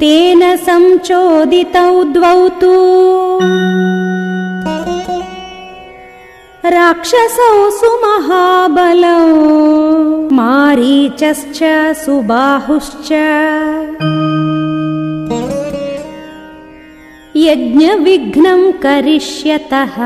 तेन संचोदितौ द्वौ तु। राक्षसौ सुमहाबलौ मारीचश्च सुबाहुश्च। यज्ञविघ्नम् करिष्यतः।